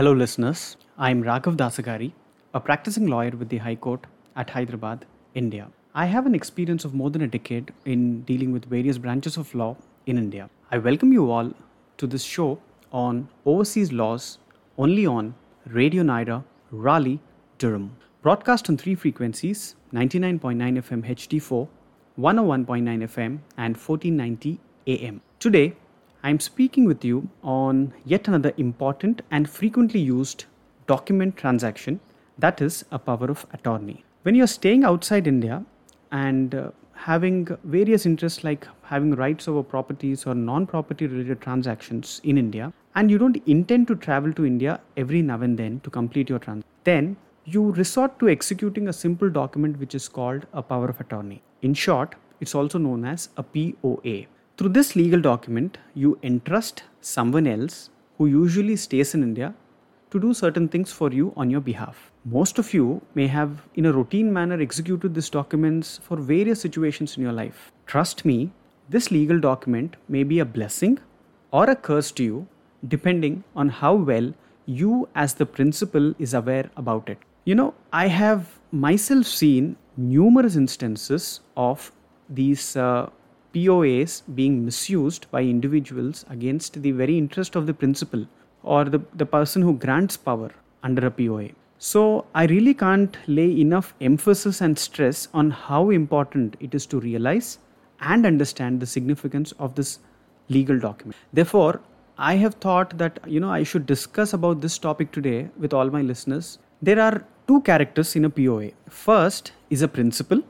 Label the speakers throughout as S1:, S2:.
S1: Hello, listeners. I'm Raghav Dasagiri, a practicing lawyer with the High Court at Hyderabad, India. I have an experience of more than a decade in dealing with various branches of law in India. I welcome you all to this show on overseas laws only on Radio Nyra, Raleigh, Durham. Broadcast on three frequencies 99.9 FM HD4, 101.9 FM, and 1490 AM. Today, I'm speaking with you on yet another important and frequently used document transaction that is a power of attorney. When you're staying outside India and uh, having various interests like having rights over properties or non property related transactions in India, and you don't intend to travel to India every now and then to complete your transaction, then you resort to executing a simple document which is called a power of attorney. In short, it's also known as a POA. Through this legal document, you entrust someone else who usually stays in India to do certain things for you on your behalf. Most of you may have, in a routine manner, executed these documents for various situations in your life. Trust me, this legal document may be a blessing or a curse to you depending on how well you, as the principal, is aware about it. You know, I have myself seen numerous instances of these uh, POAs being misused by individuals against the very interest of the principal or the, the person who grants power under a POA. So, I really can't lay enough emphasis and stress on how important it is to realize and understand the significance of this legal document. Therefore, I have thought that you know I should discuss about this topic today with all my listeners. There are two characters in a POA. First is a principal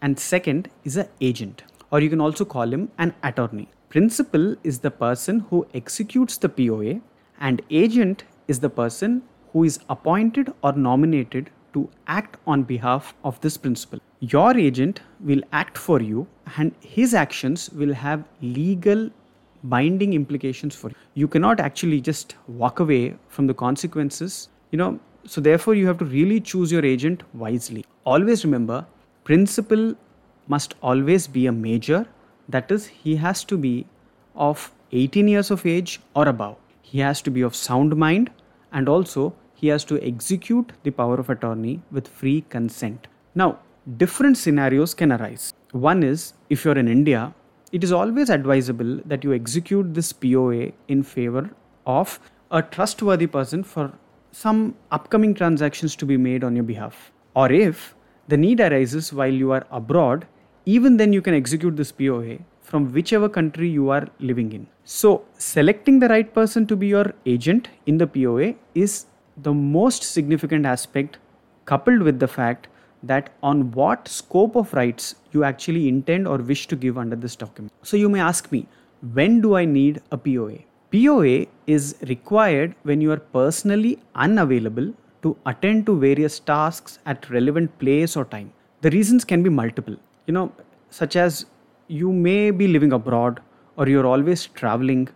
S1: and second is an agent or you can also call him an attorney. Principal is the person who executes the POA, and agent is the person who is appointed or nominated to act on behalf of this principal. Your agent will act for you, and his actions will have legal binding implications for you. You cannot actually just walk away from the consequences, you know. So, therefore, you have to really choose your agent wisely. Always remember, principal must always be a major, that is, he has to be of 18 years of age or above. He has to be of sound mind and also he has to execute the power of attorney with free consent. Now, different scenarios can arise. One is if you're in India, it is always advisable that you execute this POA in favor of a trustworthy person for some upcoming transactions to be made on your behalf. Or if the need arises while you are abroad, even then you can execute this POA from whichever country you are living in. So, selecting the right person to be your agent in the POA is the most significant aspect, coupled with the fact that on what scope of rights you actually intend or wish to give under this document. So, you may ask me, when do I need a POA? POA is required when you are personally unavailable to attend to various tasks at relevant place or time. The reasons can be multiple you know, such as you may be living abroad or you're always traveling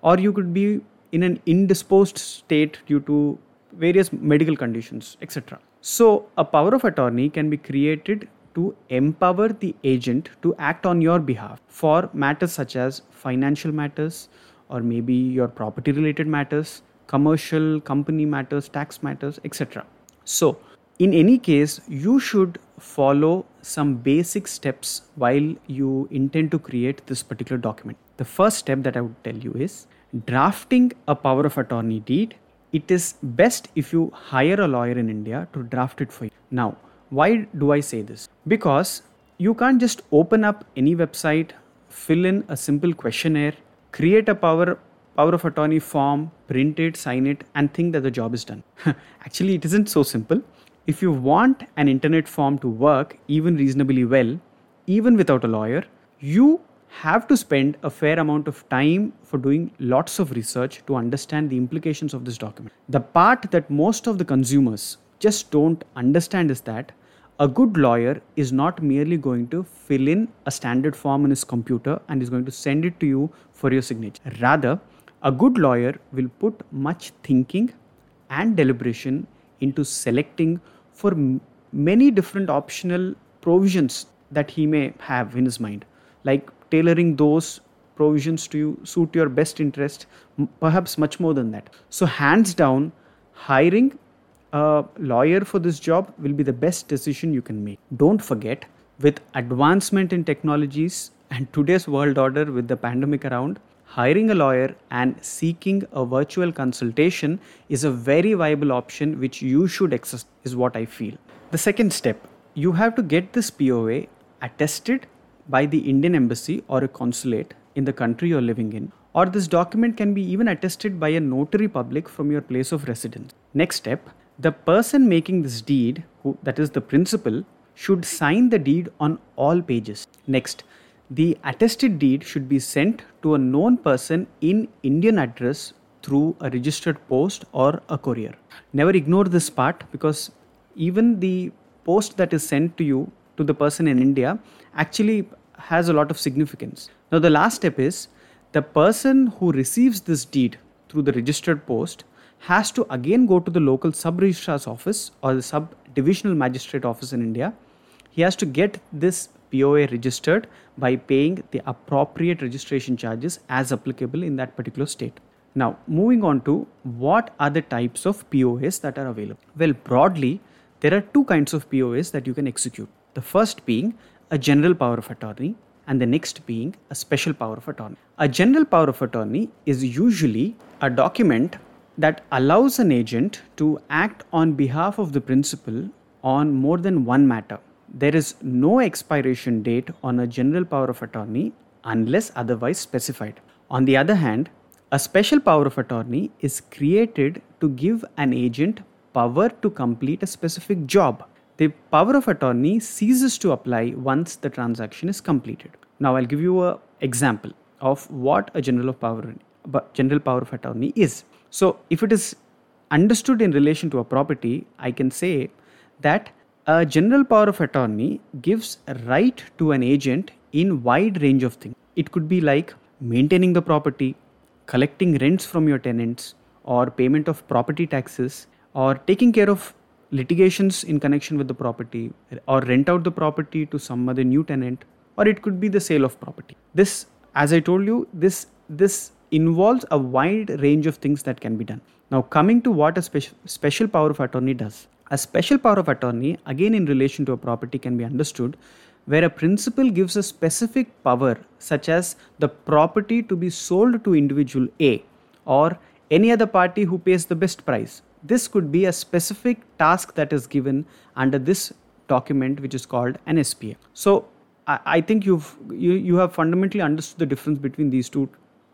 S1: or you could be in an indisposed state due to various medical conditions, etc. So, a power of attorney can be created to empower the agent to act on your behalf for matters such as financial matters or maybe your property related matters, commercial company matters, tax matters, etc. So, in any case, you should follow some basic steps while you intend to create this particular document. The first step that I would tell you is drafting a power of attorney deed. It is best if you hire a lawyer in India to draft it for you. Now, why do I say this? Because you can't just open up any website, fill in a simple questionnaire, create a power power of attorney form, print it, sign it, and think that the job is done. Actually, it isn't so simple. If you want an internet form to work even reasonably well, even without a lawyer, you have to spend a fair amount of time for doing lots of research to understand the implications of this document. The part that most of the consumers just don't understand is that a good lawyer is not merely going to fill in a standard form in his computer and is going to send it to you for your signature. Rather, a good lawyer will put much thinking and deliberation into selecting for m- many different optional provisions that he may have in his mind, like tailoring those provisions to you, suit your best interest, m- perhaps much more than that. So, hands down, hiring a lawyer for this job will be the best decision you can make. Don't forget, with advancement in technologies and today's world order with the pandemic around, hiring a lawyer and seeking a virtual consultation is a very viable option which you should access, is what I feel. The second step, you have to get this POA attested by the Indian embassy or a consulate in the country you're living in, or this document can be even attested by a notary public from your place of residence. Next step, the person making this deed, who, that is the principal, should sign the deed on all pages. Next, the attested deed should be sent to a known person in Indian address through a registered post or a courier. Never ignore this part because even the post that is sent to you to the person in India actually has a lot of significance. Now, the last step is the person who receives this deed through the registered post has to again go to the local sub registrar's office or the sub divisional magistrate office in India. He has to get this POA registered by paying the appropriate registration charges as applicable in that particular state. Now, moving on to what are the types of POAs that are available? Well, broadly, there are two kinds of POAs that you can execute. The first being a general power of attorney, and the next being a special power of attorney. A general power of attorney is usually a document that allows an agent to act on behalf of the principal on more than one matter. There is no expiration date on a general power of attorney unless otherwise specified. On the other hand, a special power of attorney is created to give an agent power to complete a specific job. The power of attorney ceases to apply once the transaction is completed. Now I'll give you an example of what a general of power general power of attorney is. So if it is understood in relation to a property, I can say that a general power of attorney gives a right to an agent in wide range of things. It could be like maintaining the property, collecting rents from your tenants, or payment of property taxes, or taking care of litigations in connection with the property, or rent out the property to some other new tenant, or it could be the sale of property. This, as I told you, this this involves a wide range of things that can be done. Now, coming to what a special, special power of attorney does. A special power of attorney, again in relation to a property, can be understood where a principal gives a specific power, such as the property to be sold to individual A or any other party who pays the best price. This could be a specific task that is given under this document, which is called an SPA. So, I, think you've you, you have fundamentally understood the difference between these two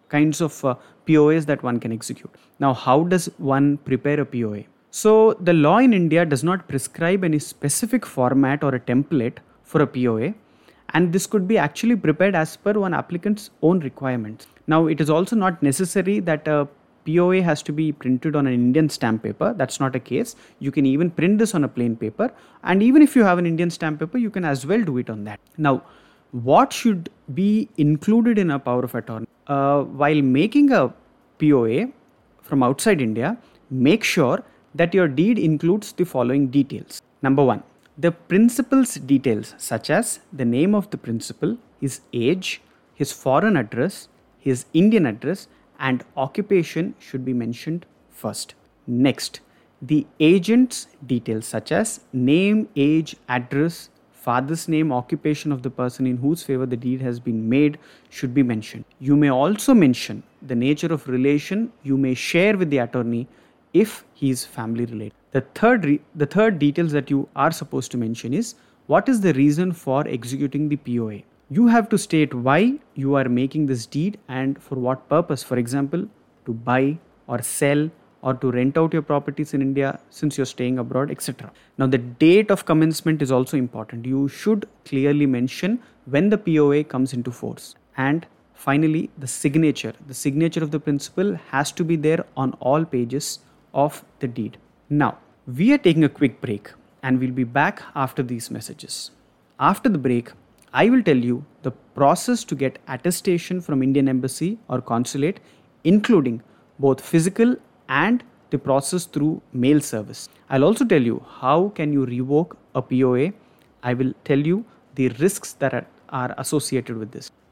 S1: kinds of uh, POAs that one can execute. Now, how does one prepare a POA? So, the law in India does not prescribe any specific format or a template for a POA, and this could be actually prepared as per one applicant's own requirements. Now, it is also not necessary that a POA has to be printed on an Indian stamp paper. That's not a case. You can even print this on a plain paper, and even if you have an Indian stamp paper, you can as well do it on that. Now, what should be included in a power of attorney? Uh, while making a POA from outside India, make sure that your deed includes the following details. Number one, the principal's details, such as the name of the principal, his age, his foreign address, his Indian address, and occupation should be mentioned first. Next, the agent's details, such as name, age, address, father's name, occupation of the person in whose favor the deed has been made should be mentioned. You may also mention the nature of relation you may share with the attorney if he is family related. The third, re- the third details that you are supposed to mention is what is the reason for executing the POA. You have to state why you are making this deed and for what purpose. For example, to buy or sell or to rent out your properties in India since you're staying abroad, etc. Now, the date of commencement is also important. You should clearly mention when the POA comes into force. And finally, the signature. The signature of the principal has to be there on all pages of the deed. Now, we are taking a quick break and we'll be back after these messages. After the break, I will tell you the process to get attestation from Indian embassy or consulate including both physical and the process through mail service. I'll also tell you how can you revoke a POA. I will tell you the risks that are, are associated with this.